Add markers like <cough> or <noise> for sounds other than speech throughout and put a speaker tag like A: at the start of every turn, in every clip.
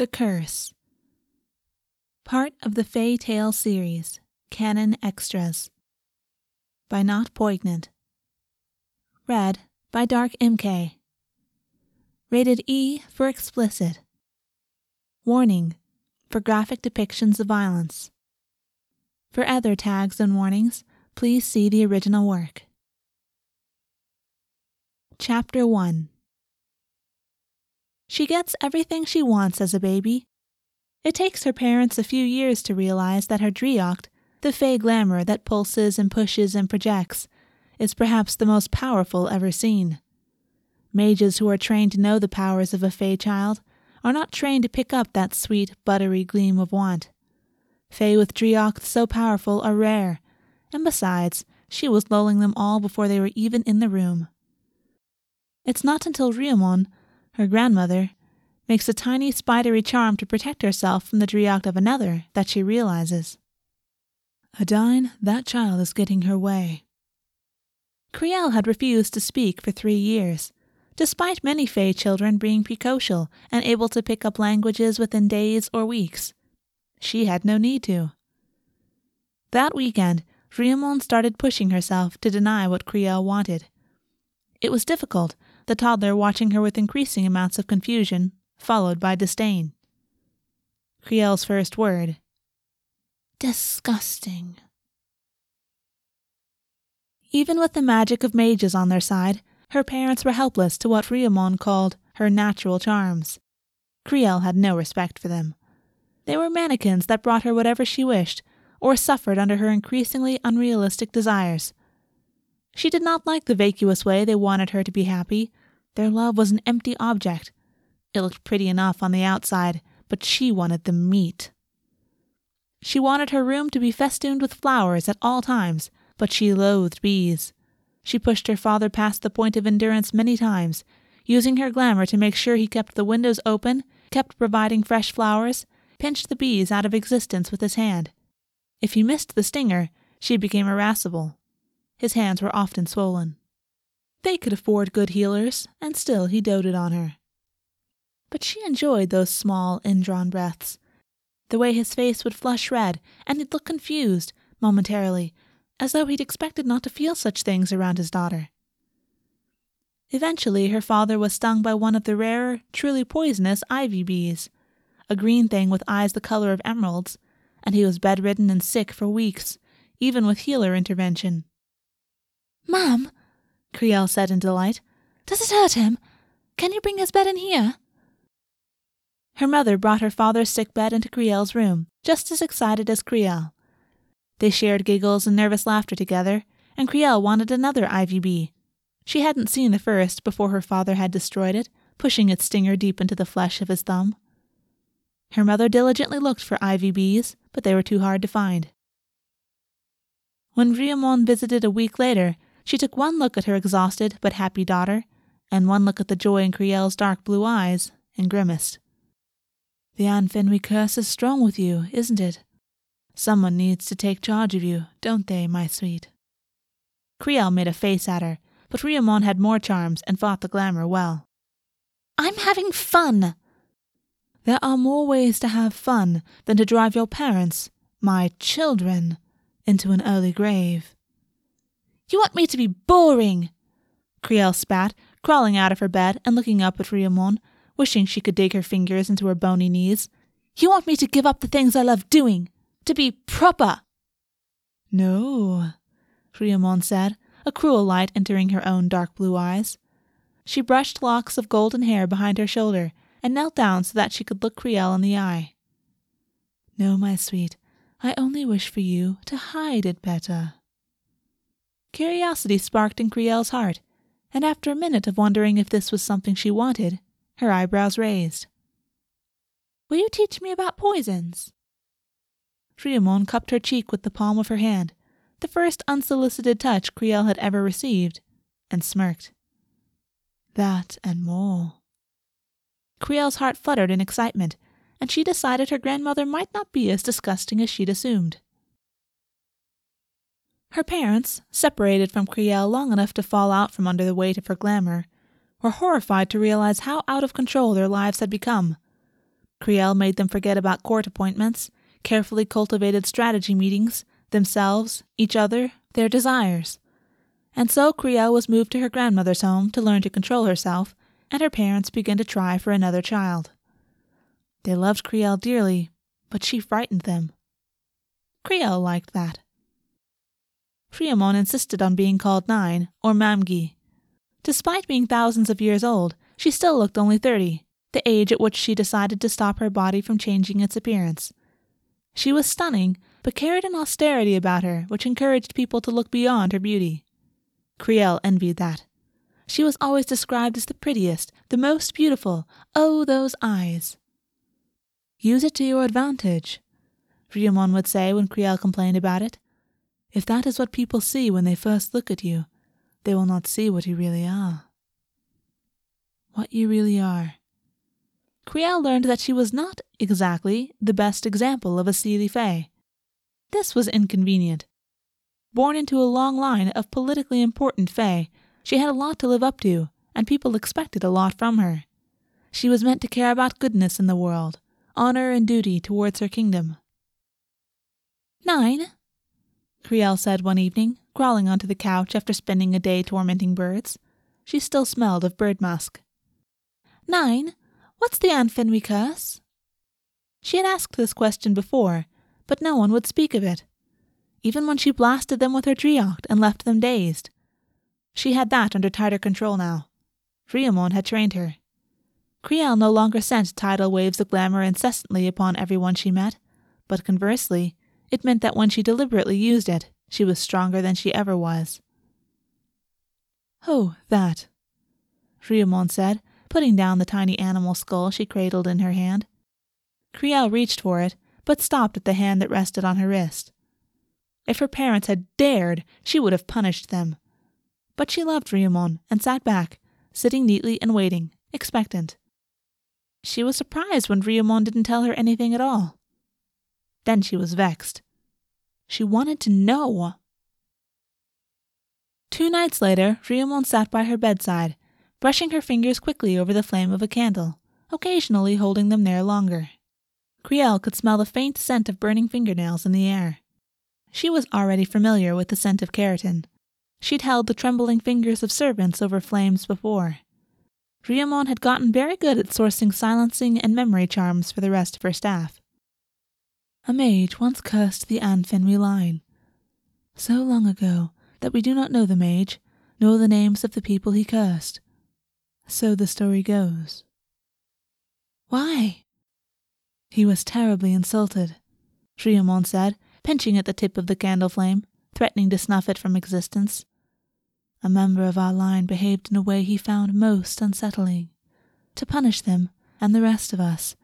A: The Curse. Part of the Fae Tale series, Canon Extras. By Not Poignant. Read by Dark MK. Rated E for explicit. Warning for graphic depictions of violence. For other tags and warnings, please see the original work. Chapter 1 She gets everything she wants as a baby. It takes her parents a few years to realize that her Driocht, the fey glamour that pulses and pushes and projects, is perhaps the most powerful ever seen. Mages who are trained to know the powers of a fey child are not trained to pick up that sweet, buttery gleam of want. Fey with Driocht so powerful are rare, and besides, she was lulling them all before they were even in the room. It's not until Riamon, her grandmother, makes a tiny spidery charm to protect herself from the Driocht of another that she realizes. Adine, that child is getting her way. Crielle had refused to speak for three years, despite many Fey children being precocial and able to pick up languages within days or weeks. She had no need to. That weekend, Riamon started pushing herself to deny what Crielle wanted. It was difficult, the toddler watching her with increasing amounts of confusion, followed by disdain. Crielle's first word Disgusting. Even with the magic of mages on their side, her parents were helpless to what Riamon called her natural charms. Crielle had no respect for them. They were mannequins that brought her whatever she wished, or suffered under her increasingly unrealistic desires. She did not like the vacuous way they wanted her to be happy. Their love was an empty object. It looked pretty enough on the outside, but she wanted the meat. She wanted her room to be festooned with flowers at all times, but she loathed bees. She pushed her father past the point of endurance many times, using her glamour to make sure he kept the windows open, kept providing fresh flowers, pinched the bees out of existence with his hand. If he missed the stinger, she became irascible. His hands were often swollen. They could afford good healers, and still he doted on her. But she enjoyed those small, indrawn breaths. The way his face would flush red, and he'd look confused, momentarily, as though he'd expected not to feel such things around his daughter. Eventually, her father was stung by one of the rarer, truly poisonous ivy bees, a green thing with eyes the color of emeralds, and he was bedridden and sick for weeks, even with healer intervention.
B: Mom, Crielle said in delight, does it hurt him? Can you bring his bed in here?
A: Her mother brought her father's sick bed into Crielle's room, just as excited as Crielle. They shared giggles and nervous laughter together, and Crielle wanted another ivy bee. She hadn't seen the first before her father had destroyed it, pushing its stinger deep into the flesh of his thumb. Her mother diligently looked for ivy bees, but they were too hard to find. When Riamon visited a week later, she took one look at her exhausted but happy daughter, and one look at the joy in Crielle's dark blue eyes, and grimaced. The An Fnwy curse is strong with you, isn't it? Someone needs to take charge of you, don't they, my sweet? Crielle made a face at her, but Riamon had more charms and fought the glamour well.
B: I'm having fun,
A: there are more ways to have fun than to drive your parents, my children, into an early grave.
B: You want me to be boring?
A: Crielle spat, crawling out of her bed and looking up at Riamon, wishing she could dig her fingers into her bony knees.
B: You want me to give up the things I love doing, to be proper?
A: No, Riamon said, a cruel light entering her own dark blue eyes. She brushed locks of golden hair behind her shoulder and knelt down so that she could look Crielle in the eye. No, my sweet, I only wish for you to hide it better. Curiosity sparked in Crielle's heart, and after a minute of wondering if this was something she wanted, her eyebrows raised. Will you teach me about poisons? Riamon cupped her cheek with the palm of her hand, the first unsolicited touch Crielle had ever received, and smirked. That and more. Crielle's heart fluttered in excitement, and she decided her grandmother might not be as disgusting as she'd assumed. Her parents, separated from Crielle long enough to fall out from under the weight of her glamour, were horrified to realize how out of control their lives had become. Crielle made them forget about court appointments, carefully cultivated strategy meetings, themselves, each other, their desires. And so Crielle was moved to her grandmother's home to learn to control herself, and her parents began to try for another child. They loved Crielle dearly, but she frightened them. Crielle liked that. Friamon insisted on being called Nain, or Mamgi. Despite being thousands of years old, she still looked only thirty, the age at which she decided to stop her body from changing its appearance. She was stunning, but carried an austerity about her which encouraged people to look beyond her beauty. Crielle envied that. She was always described as the prettiest, the most beautiful. Oh, those eyes! Use it to your advantage, Friamon would say when Crielle complained about it. If that is what people see when they first look at you, they will not see what you really are. What you really are. Crielle learned that she was not exactly the best example of a Seelie Fae. This was inconvenient. Born into a long line of politically important Fae, she had a lot to live up to, and people expected a lot from her. She was meant to care about goodness in the world, honor and duty towards her kingdom. Nain. Crielle said one evening, crawling onto the couch after spending a day tormenting birds. She still smelled of bird musk. Nain, what's the Anfin curse? She had asked this question before, but no one would speak of it, even when she blasted them with her Driocht and left them dazed. She had that under tighter control now. Riamon had trained her. Crielle no longer sent tidal waves of glamour incessantly upon everyone she met, but conversely, it meant that when she deliberately used it, she was stronger than she ever was. Oh, that, Friamon said, putting down the tiny animal skull she cradled in her hand. Crielle reached for it, but stopped at the hand that rested on her wrist. If her parents had dared, she would have punished them. But she loved Friamon and sat back, sitting neatly and waiting, expectant. She was surprised when Friamon didn't tell her anything at all. Then she was vexed. She wanted to know. Two nights later, Friamon sat by her bedside, brushing her fingers quickly over the flame of a candle, occasionally holding them there longer. Crielle could smell the faint scent of burning fingernails in the air. She was already familiar with the scent of keratin. She'd held the trembling fingers of servants over flames before. Friamon had gotten very good at sourcing silencing and memory charms for the rest of her staff. A mage once cursed the An Fnwy line. So long ago that we do not know the mage, nor the names of the people he cursed. So the story goes. Why? He was terribly insulted, Friamon said, pinching at the tip of the candle flame, threatening to snuff it from existence. A member of our line behaved in a way he found most unsettling. To punish them, and the rest of us,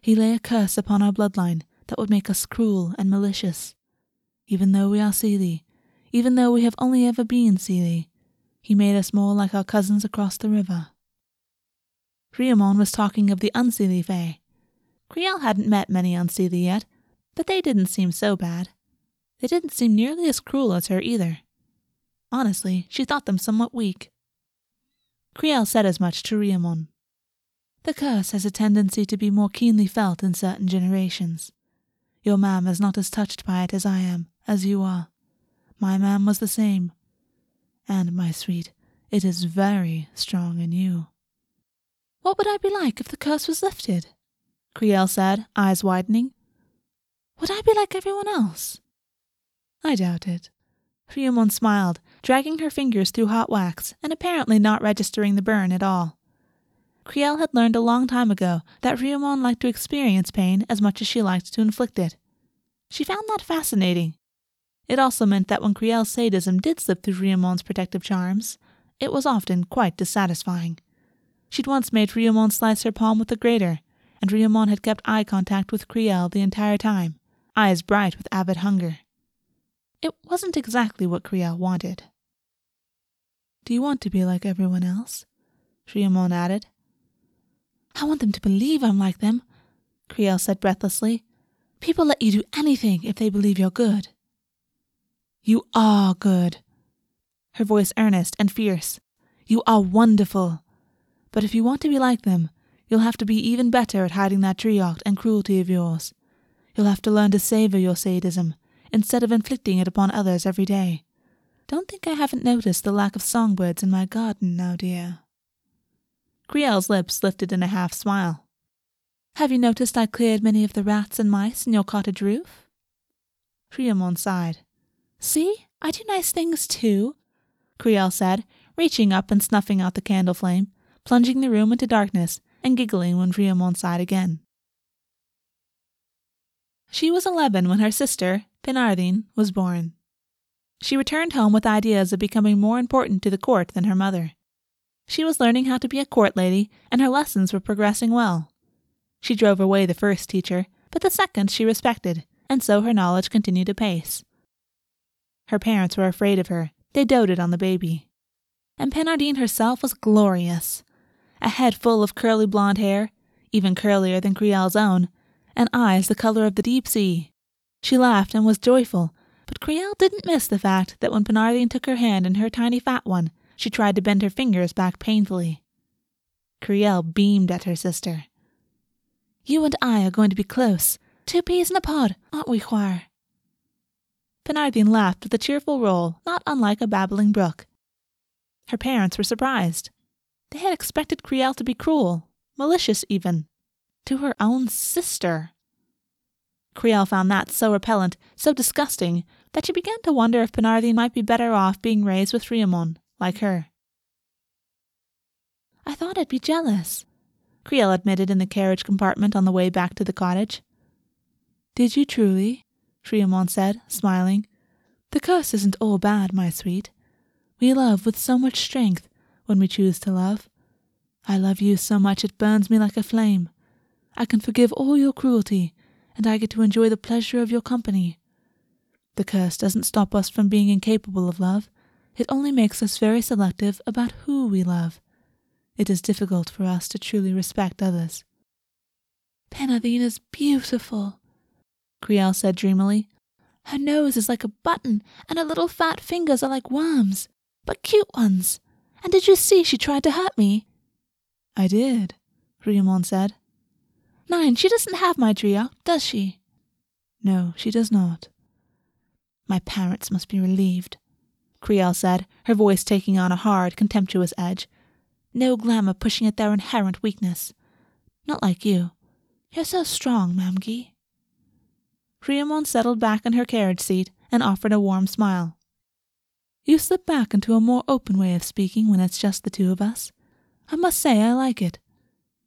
A: he lay a curse upon our bloodline that would make us cruel and malicious. Even though we are Seelie, even though we have only ever been Seelie, he made us more like our cousins across the river. Friamon was talking of the Unseelie Fae. Crielle hadn't met many Unseelie yet, but they didn't seem so bad. They didn't seem nearly as cruel as her either. Honestly, she thought them somewhat weak. Crielle said as much to Riamon. The curse has a tendency to be more keenly felt in certain generations. Your mam is not as touched by it as I am, as you are. My mam was the same. And, my sweet, it is very strong in you. What would I be like if the curse was lifted? Crielle said, eyes widening. Would I be like everyone else? I doubt it. Friamon smiled, dragging her fingers through hot wax and apparently not registering the burn at all. Crielle had learned a long time ago that Friamon liked to experience pain as much as she liked to inflict it. She found that fascinating. It also meant that when Crielle's sadism did slip through Friamon's protective charms, it was often quite dissatisfying. She'd once made Friamon slice her palm with a grater, and Friamon had kept eye contact with Crielle the entire time eyes bright with avid hunger. It wasn't exactly what Crielle wanted. Do you want to be like everyone else? Friamon added. I want them to believe I'm like them, Crielle said breathlessly. People let you do anything if they believe you're good. You are good. Her voice earnest and fierce. You are wonderful. But if you want to be like them, You'll have to be even better at hiding that driocht and cruelty of yours. You'll have to learn to savor your sadism, instead of inflicting it upon others every day. Don't think I haven't noticed the lack of songbirds in my garden now, dear. Crielle's lips lifted in a half smile. Have you noticed I cleared many of the rats and mice in your cottage roof? Riamon sighed. See, I do nice things too, Crielle said, reaching up and snuffing out the candle flame, plunging the room into darkness, and giggling when Riamon sighed again. She was eleven when her sister, Penardine, was born. She returned home with ideas of becoming more important to the court than her mother. She was learning how to be a court lady, and her lessons were progressing well. She drove away the first teacher, but the second she respected, and so her knowledge continued apace. Her parents were afraid of her, they doted on the baby. And Penardine herself was glorious. A head full of curly blonde hair, even curlier than Crielle's own, and eyes the color of the deep sea. She laughed and was joyful, but Crielle didn't miss the fact that when Penardine took her hand in her tiny fat one, she tried to bend her fingers back painfully. Crielle beamed at her sister. You and I are going to be close. Two peas in a pod, aren't we, Choir? Penardine laughed with a cheerful roll, not unlike a babbling brook. Her parents were surprised. They had expected Crielle to be cruel, malicious even to her own sister. Crielle found that so repellent, so disgusting, that she began to wonder if Penardine might be better off being raised with Riamon, like her. I thought I'd be jealous, Crielle admitted in the carriage compartment on the way back to the cottage. Did you truly? Riamon said, smiling. The curse isn't all bad, my sweet. We love with so much strength when we choose to love. I love you so much it burns me like a flame. I can forgive all your cruelty, and I get to enjoy the pleasure of your company. The curse doesn't stop us from being incapable of love, it only makes us very selective about who we love. It is difficult for us to truly respect others. Is beautiful, Crielle said dreamily. Her nose is like a button, and her little fat fingers are like worms, but cute ones. And did you see she tried to hurt me? I did, Riamon said. Nain, she doesn't have my driocht, does she? No, she does not. My parents must be relieved, Crielle said, her voice taking on a hard, contemptuous edge. No glamour pushing at their inherent weakness. Not like you. You're so strong, Mamgie. Riamon settled back in her carriage seat and offered a warm smile. You slip back into a more open way of speaking when it's just the two of us. I must say I like it.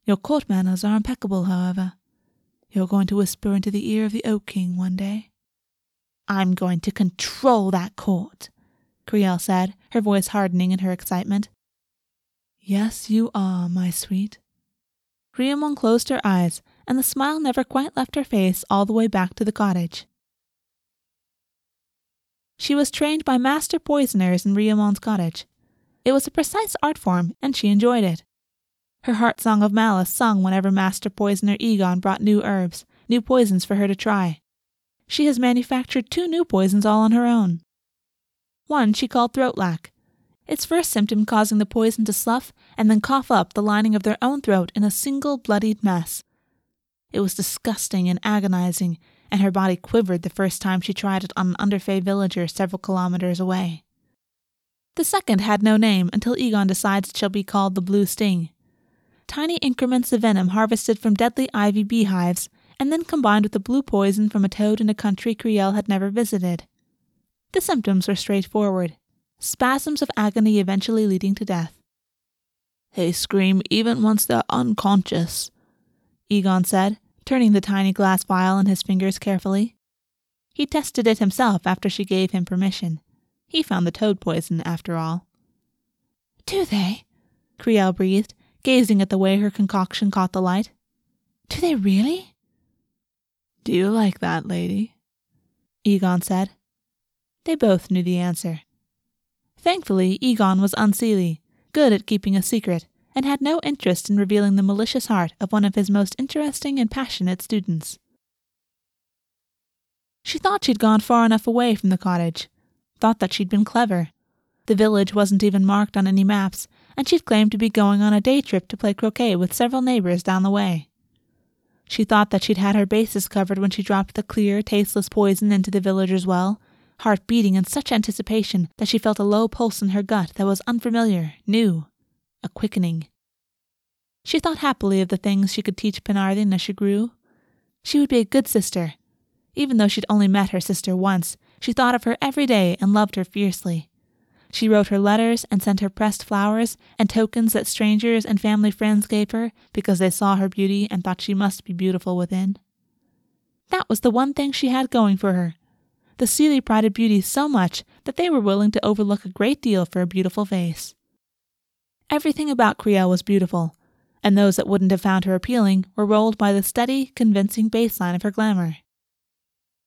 A: Your court manners are impeccable, however. You're going to whisper into the ear of the Oak King one day. I'm going to control that court, Crielle said, her voice hardening in her excitement. Yes, you are, my sweet. Riamon closed her eyes, and the smile never quite left her face all the way back to the cottage. She was trained by master poisoners in Riamon's cottage. It was a precise art form, and she enjoyed it her heart song of malice sung whenever Master Poisoner Egon brought new herbs, new poisons for her to try. She has manufactured two new poisons all on her own. One she called throat lac, its first symptom causing the poison to slough and then cough up the lining of their own throat in a single bloodied mess. It was disgusting and agonizing, and her body quivered the first time she tried it on an Underfey villager several kilometers away. The second had no name until Egon decides it shall be called the Blue Sting tiny increments of venom harvested from deadly ivy beehives, and then combined with the blue poison from a toad in a country Crielle had never visited. The symptoms were straightforward spasms of agony eventually leading to death. They scream even once they're unconscious, Egon said, turning the tiny glass vial in his fingers carefully. He tested it himself after she gave him permission. He found the toad poison, after all. Do they? Crielle breathed, gazing at the way her concoction caught the light. Do they really? Do you like that, lady? Egon said. They both knew the answer. Thankfully, Egon was unseelie, good at keeping a secret, and had no interest in revealing the malicious heart of one of his most interesting and passionate students. She thought she'd gone far enough away from the cottage, thought that she'd been clever. The village wasn't even marked on any maps, and she'd claimed to be going on a day trip to play croquet with several neighbors down the way. She thought that she'd had her bases covered when she dropped the clear, tasteless poison into the villager's well, heart beating in such anticipation that she felt a low pulse in her gut that was unfamiliar, new, a quickening. She thought happily of the things she could teach Penardine as she grew. She would be a good sister. Even though she'd only met her sister once, she thought of her every day and loved her fiercely. She wrote her letters and sent her pressed flowers and tokens that strangers and family friends gave her because they saw her beauty and thought she must be beautiful within. That was the one thing she had going for her. The Seelie prided beauty so much that they were willing to overlook a great deal for a beautiful face. Everything about Crielle was beautiful, and those that wouldn't have found her appealing were rolled by the steady, convincing baseline of her glamour.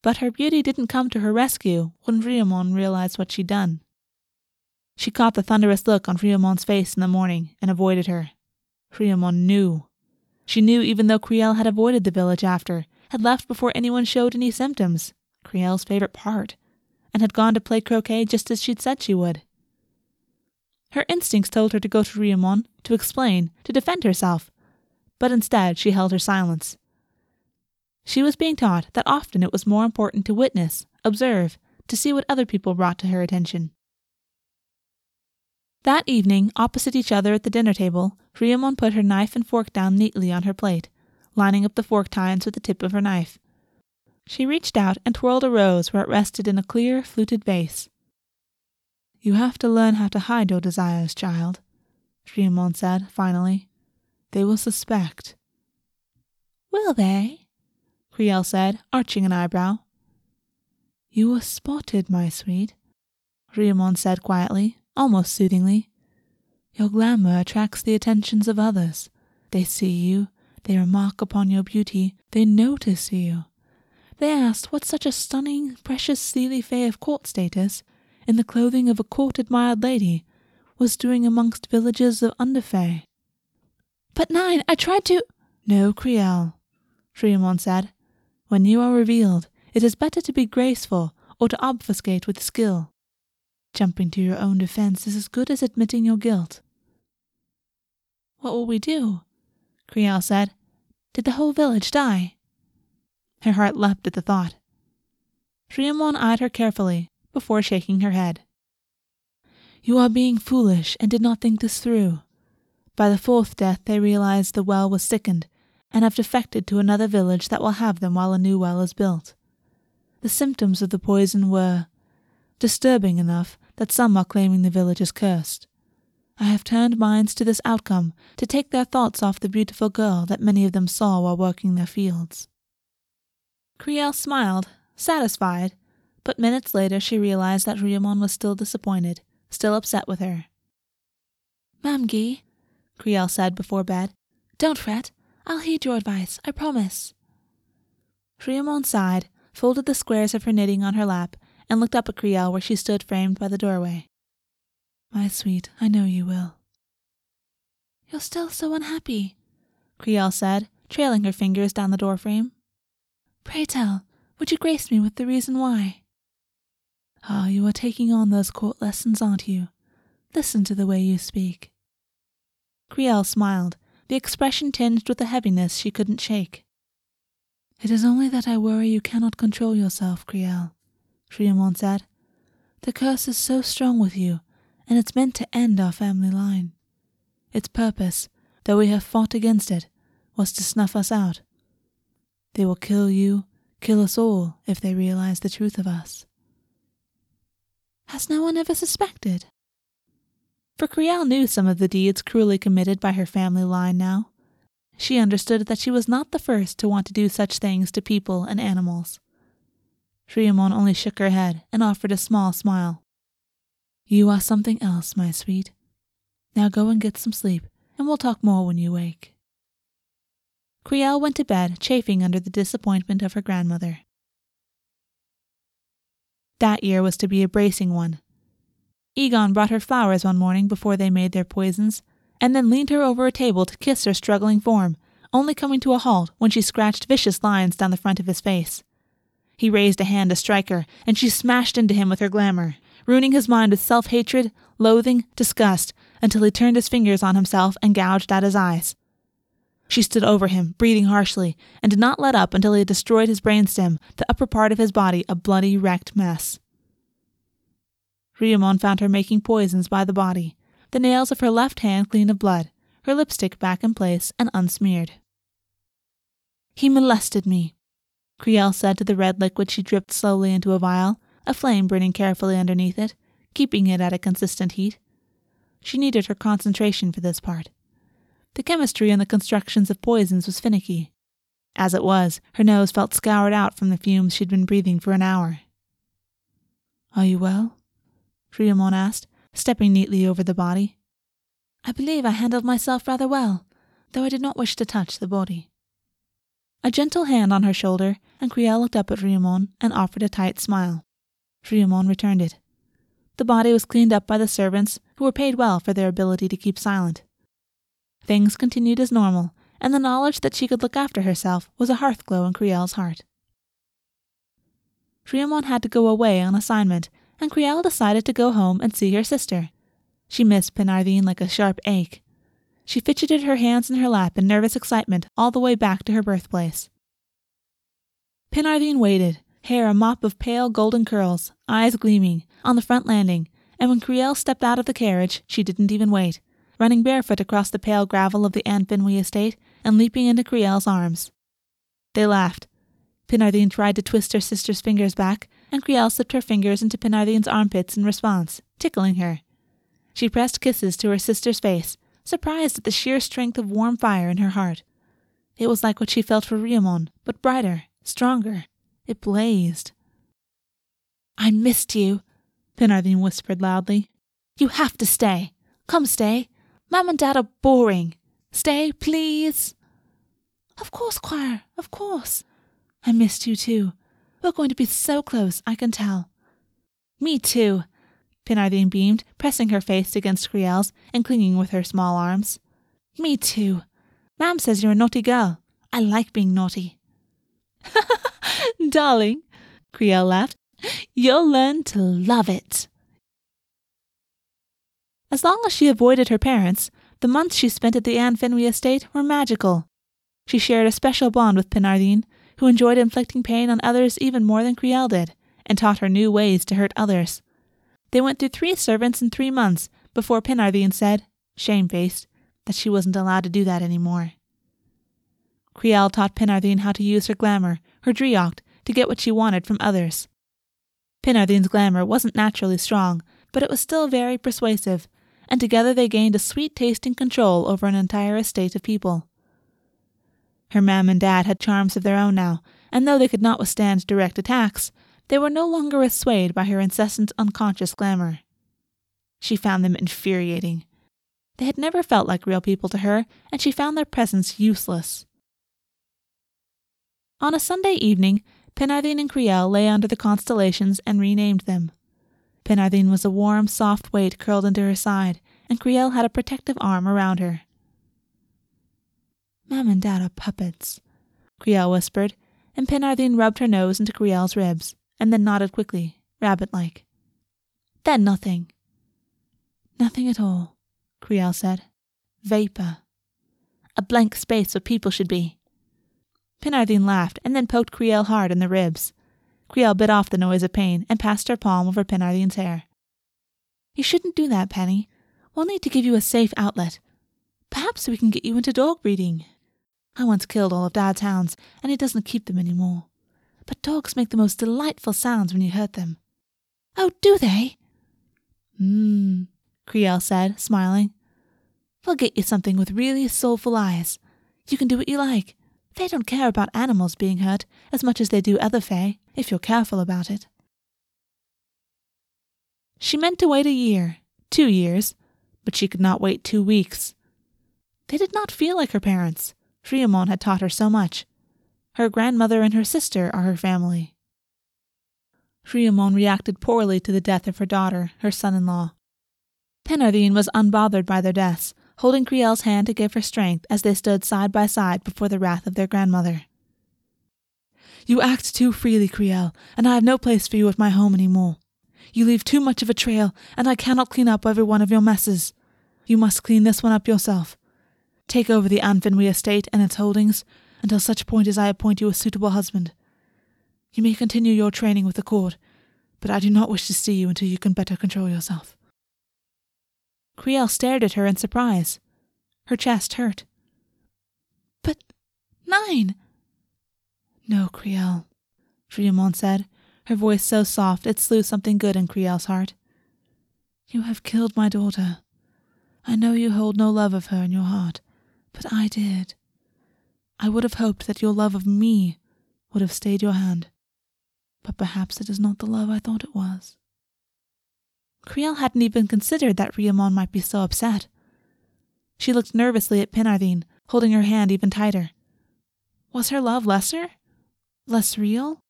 A: But her beauty didn't come to her rescue when Riamon realized what she'd done. She caught the thunderous look on Riamon's face in the morning and avoided her. Riamon knew. She knew even though Crielle had avoided the village after, had left before anyone showed any symptoms, Crielle's favorite part, and had gone to play croquet just as she'd said she would. Her instincts told her to go to Riamon, to explain, to defend herself, but instead she held her silence. She was being taught that often it was more important to witness, observe, to see what other people brought to her attention. That evening, opposite each other at the dinner table, Riamon put her knife and fork down neatly on her plate, lining up the fork tines with the tip of her knife. She reached out and twirled a rose where it rested in a clear, fluted vase. You have to learn how to hide your desires, child, Riamon said, finally. They will suspect.
B: Will they?
A: Crielle said, arching an eyebrow.
B: You were spotted, my sweet,
A: Riamon said quietly, almost soothingly.
B: Your glamour attracts the attentions of others. They see you, they remark upon your beauty, they notice you. They asked what such a stunning, precious Seelie Fae of court status, in the clothing of a court admired lady, was doing amongst villages of Underfae.
A: But Nain, I tried to.
B: No, Crielle, Riamon said. When you are revealed, it is better to be graceful or to obfuscate with skill. Jumping to your own defense is as good as admitting your guilt.
A: What will we do? Crielle said. Did the whole village die? Her heart leapt at the thought. Riamon eyed her carefully before shaking her head.
B: You are being foolish and did not think this through. By the fourth death, they realized the well was sickened and have defected to another village that will have them while a new well is built. The symptoms of the poison were disturbing enough that some are claiming the village is cursed. I have turned minds to this outcome to take their thoughts off the beautiful girl that many of them saw while working their fields.
A: Crielle smiled, satisfied, but minutes later she realized that Riamon was still disappointed, still upset with her.
B: Mamgie,
A: Crielle said before bed,
B: don't fret. I'll heed your advice, I promise.
A: Riamon sighed, folded the squares of her knitting on her lap, and looked up at Crielle where she stood framed by the doorway.
B: My sweet, I know you will.
A: You're still so unhappy, Crielle said, trailing her fingers down the doorframe.
B: Pray tell, would you grace me with the reason why? Ah, you are taking on those court lessons, aren't you? Listen to the way you speak.
A: Crielle smiled, the expression tinged with a heaviness she couldn't shake.
B: It is only that I worry you cannot control yourself, Crielle. Riamon said. The curse is so strong with you, and it's meant to end our family line. Its purpose, though we have fought against it, was to snuff us out. They will kill you, kill us all, if they realize the truth of us.
A: Has no one ever suspected? For Crielle knew some of the deeds cruelly committed by her family line now. She understood that she was not the first to want to do such things to people and animals. Riamon only shook her head and offered a small smile.
B: You are something else, my sweet. Now go and get some sleep, and we'll talk more when you wake.
A: Crielle went to bed, chafing under the disappointment of her grandmother. That year was to be a bracing one. Egon brought her flowers one morning before they made their poisons, and then leaned her over a table to kiss her struggling form, only coming to a halt when she scratched vicious lines down the front of his face. He raised a hand to strike her, and she smashed into him with her glamour, ruining his mind with self hatred, loathing, disgust, until he turned his fingers on himself and gouged out his eyes. She stood over him, breathing harshly, and did not let up until he had destroyed his brainstem, the upper part of his body a bloody, wrecked mess. Ryomon found her making poisons by the body, the nails of her left hand clean of blood, her lipstick back in place and unsmeared. He molested me, Crielle said to the red liquid she dripped slowly into a vial, a flame burning carefully underneath it, keeping it at a consistent heat. She needed her concentration for this part. The chemistry and the constructions of poisons was finicky. As it was, her nose felt scoured out from the fumes she'd been breathing for an hour. Are you well? Ryomon asked, stepping neatly over the body. I believe I handled myself rather well, though I did not wish to touch the body. A gentle hand on her shoulder, and Crielle looked up at Ryomon and offered a tight smile. Ryomon returned it. The body was cleaned up by the servants, who were paid well for their ability to keep silent. Things continued as normal, and the knowledge that she could look after herself was a hearthglow in Crielle's heart. Ryomon had to go away on assignment, and Crielle decided to go home and see her sister. She missed Penardine like a sharp ache. She fidgeted her hands in her lap in nervous excitement all the way back to her birthplace. Penardine waited, hair a mop of pale golden curls, eyes gleaming, on the front landing, and when Crielle stepped out of the carriage, she didn't even wait, running barefoot across the pale gravel of the An Fnwy estate and leaping into Crielle's arms. They laughed. Penardine tried to twist her sister's fingers back, and Crielle slipped her fingers into Penardine's armpits in response, tickling her. She pressed kisses to her sister's face, surprised at the sheer strength of warm fire in her heart. It was like what she felt for Ryomon, but brighter, stronger. It blazed. I missed you, Penardine whispered loudly. You have to stay. Come stay. Mom and Dad are boring. Stay, please. Of course, Choir, of course. I missed you too. We're going to be so close, I can tell. Me too, Penardine beamed, pressing her face against Crielle's and clinging with her small arms. Me too. Mam says you're a naughty girl. I like being naughty. Ha <laughs> darling, Crielle laughed, you'll learn to love it. As long as she avoided her parents, the months she spent at the An Fnwy estate were magical. She shared a special bond with Penardine, who enjoyed inflicting pain on others even more than Crielle did, and taught her new ways to hurt others. They went through three servants in three months before Penardine said, shamefaced, that she wasn't allowed to do that any more. Crielle taught Penardine how to use her glamour, her driocht, to get what she wanted from others. Penardine's glamour wasn't naturally strong, but it was still very persuasive, and together they gained a sweet tasting control over an entire estate of people. Her mam and dad had charms of their own now, and though they could not withstand direct attacks, they were no longer assuaged by her incessant unconscious glamour. She found them infuriating. They had never felt like real people to her, and she found their presence useless. On a Sunday evening, Penardine and Crielle lay under the constellations and renamed them. Penardine was a warm, soft weight curled into her side, and Crielle had a protective arm around her. Mam and Dad are puppets, Crielle whispered, and Penardine rubbed her nose into Crielle's ribs and then nodded quickly, rabbit like. Then nothing. Nothing at all, Crielle said. Vapor. A blank space where people should be. Penardine laughed and then poked Crielle hard in the ribs. Crielle bit off the noise of pain and passed her palm over Penardine's hair. You shouldn't do that, Penny. We'll need to give you a safe outlet. Perhaps we can get you into dog breeding. I once killed all of Dad's hounds, and he doesn't keep them any more but dogs make the most delightful sounds when you hurt them. Oh, do they? Mmm, Crielle said, smiling. We'll get you something with really soulful eyes. You can do what you like. They don't care about animals being hurt as much as they do other Fae, if you're careful about it. She meant to wait a year, two years, but she could not wait two weeks. They did not feel like her parents. Ryomon had taught her so much, her grandmother and her sister are her family. Ryomon reacted poorly to the death of her daughter, her son in law. Penardine was unbothered by their deaths, holding Crielle's hand to give her strength as they stood side by side before the wrath of their grandmother. You act too freely, Crielle, and I have no place for you at my home any more. You leave too much of a trail, and I cannot clean up every one of your messes.
B: You must clean this one up yourself. Take over the An Fnwy estate and its holdings until such point as I appoint you a suitable husband. You may continue your training with the court, but I do not wish to see you until you can better control yourself.
A: Crielle stared at her in surprise. Her chest hurt. But Nain!
B: No, Crielle, Friamon said, her voice so soft it slew something good in Crielle's heart. You have killed my daughter. I know you hold no love of her in your heart, but I did. I would have hoped that your love of me would have stayed your hand, but perhaps it is not the love I thought it was.
A: Crielle hadn't even considered that Riamon might be so upset. She looked nervously at Penardine, holding her hand even tighter. Was her love lesser? Less real?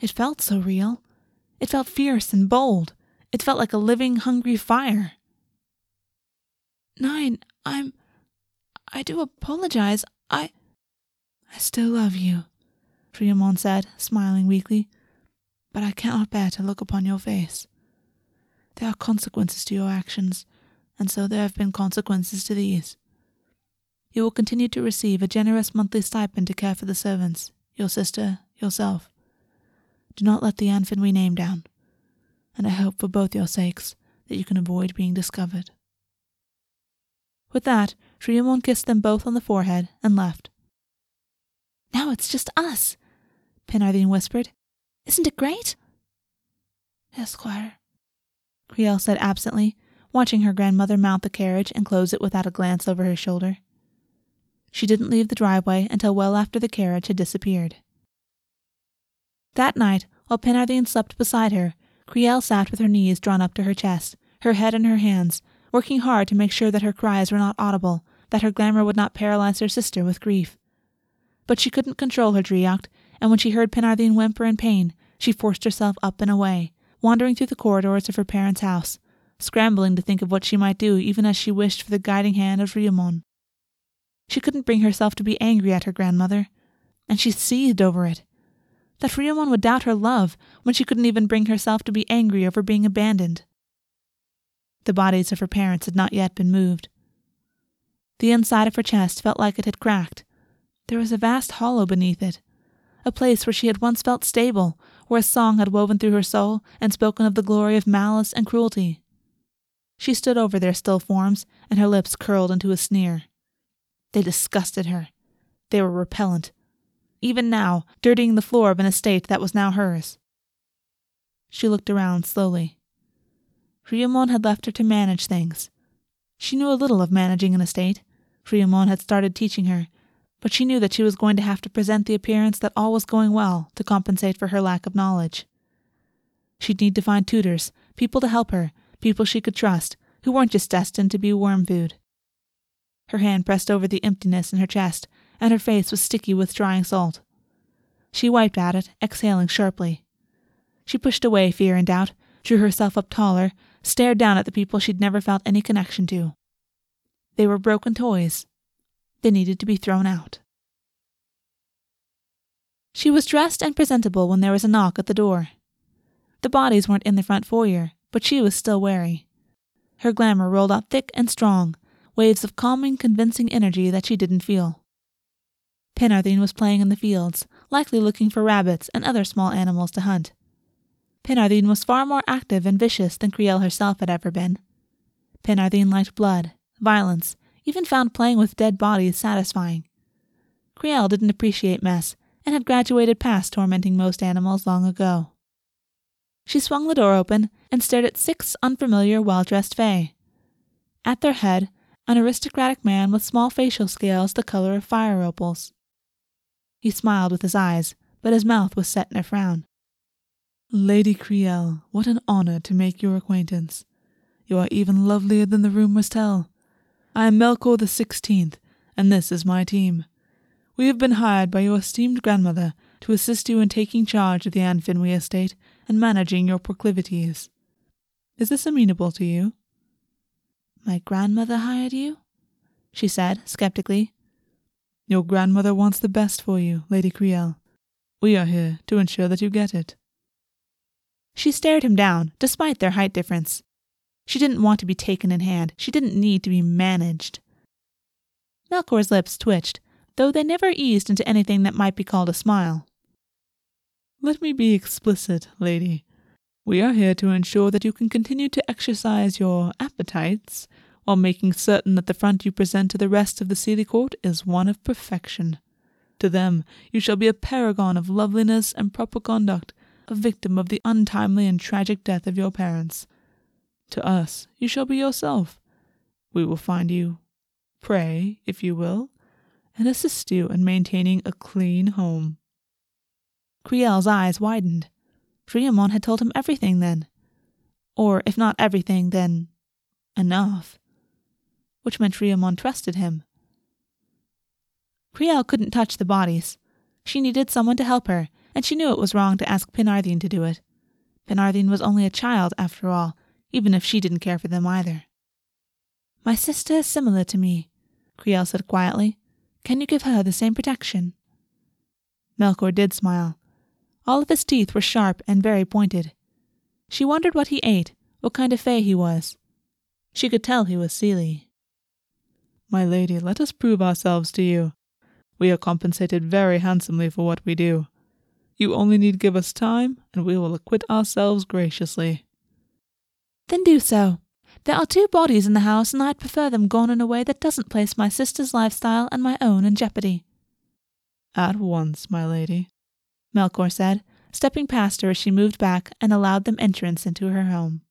A: It felt so real. It felt fierce and bold. It felt like a living, hungry fire.
B: Nain, I'm. I do apologize. I. I still love you, Friamon said, smiling weakly, but I cannot bear to look upon your face. There are consequences to your actions, and so there have been consequences to these. You will continue to receive a generous monthly stipend to care for the servants, your sister, yourself. Do not let the An Fnwy name down, and I hope for both your sakes that you can avoid being discovered.
A: With that, Friamon kissed them both on the forehead and left. Now it's just us, Penardine whispered. Isn't it great?
B: Yes, Squire,
A: Crielle said absently, watching her grandmother mount the carriage and close it without a glance over her shoulder. She didn't leave the driveway until well after the carriage had disappeared. That night, while Penardine slept beside her, Crielle sat with her knees drawn up to her chest, her head in her hands, working hard to make sure that her cries were not audible, that her glamour would not paralyze her sister with grief. But she couldn't control her Driocht, and when she heard Penardine whimper in pain, she forced herself up and away, wandering through the corridors of her parents' house, scrambling to think of what she might do even as she wished for the guiding hand of Riamon. She couldn't bring herself to be angry at her grandmother, and she seethed over it. That Riamon would doubt her love when she couldn't even bring herself to be angry over being abandoned. The bodies of her parents had not yet been moved. The inside of her chest felt like it had cracked. There was a vast hollow beneath it, a place where she had once felt stable, where a song had woven through her soul and spoken of the glory of malice and cruelty. She stood over their still forms, and her lips curled into a sneer. They disgusted her. They were repellent. Even now, dirtying the floor of an estate that was now hers. She looked around slowly. Friamon had left her to manage things. She knew a little of managing an estate. Friamon had started teaching her, but she knew that she was going to have to present the appearance that all was going well to compensate for her lack of knowledge. She'd need to find tutors, people to help her, people she could trust, who weren't just destined to be worm food. Her hand pressed over the emptiness in her chest, and her face was sticky with drying salt. She wiped at it, exhaling sharply. She pushed away fear and doubt, drew herself up taller, stared down at the people she'd never felt any connection to. They were broken toys. They needed to be thrown out. She was dressed and presentable when there was a knock at the door. The bodies weren't in the front foyer, but she was still wary. Her glamour rolled out thick and strong, waves of calming, convincing energy that she didn't feel. Penardine was playing in the fields, likely looking for rabbits and other small animals to hunt. Penardine was far more active and vicious than Crielle herself had ever been. Penardine liked blood, violence, even found playing with dead bodies satisfying. Crielle didn't appreciate mess and had graduated past tormenting most animals long ago. She swung the door open and stared at six unfamiliar, well dressed Fae. At their head, an aristocratic man with small facial scales the color of fire opals. He smiled with his eyes, but his mouth was set in a frown.
B: Lady Crielle, what an honor to make your acquaintance. You are even lovelier than the rumors tell. I am Melkor the Sixteenth, and this is my team. We have been hired by your esteemed grandmother to assist you in taking charge of the An Fnwy estate and managing your proclivities. Is this amenable to you?
A: My grandmother hired you? she said, skeptically.
B: Your grandmother wants the best for you, Lady Crielle. We are here to ensure that you get it.
A: She stared him down, despite their height difference. She didn't want to be taken in hand. She didn't need to be managed. Melkor's lips twitched, though they never eased into anything that might be called a smile.
B: Let me be explicit, lady. We are here to ensure that you can continue to exercise your appetites while making certain that the front you present to the rest of the Seelie Court is one of perfection. To them, you shall be a paragon of loveliness and proper conduct, a victim of the untimely and tragic death of your parents. To us, you shall be yourself. We will find you prey, if you will, and assist you in maintaining a clean home.
A: Crielle's eyes widened. Driamon had told him everything then. Or, if not everything, then enough. Which meant Driamon trusted him. Crielle couldn't touch the bodies. She needed someone to help her, and she knew it was wrong to ask Penardine to do it. Penardine was only a child, after all, even if she didn't care for them either. My sister is similar to me, Crielle said quietly. Can you give her the same protection? Melkor did smile. All of his teeth were sharp and very pointed. She wondered what he ate, what kind of fae he was. She could tell he was Seelie.
B: My lady, let us prove ourselves to you. We are compensated very handsomely for what we do. You only need give us time, and we will acquit ourselves graciously.
A: Then do so. There are two bodies in the house, and I'd prefer them gone in a way that doesn't place my sister's lifestyle and my own in jeopardy.
B: At once, my lady,
A: Melkor said, stepping past her as she moved back and allowed them entrance into her home.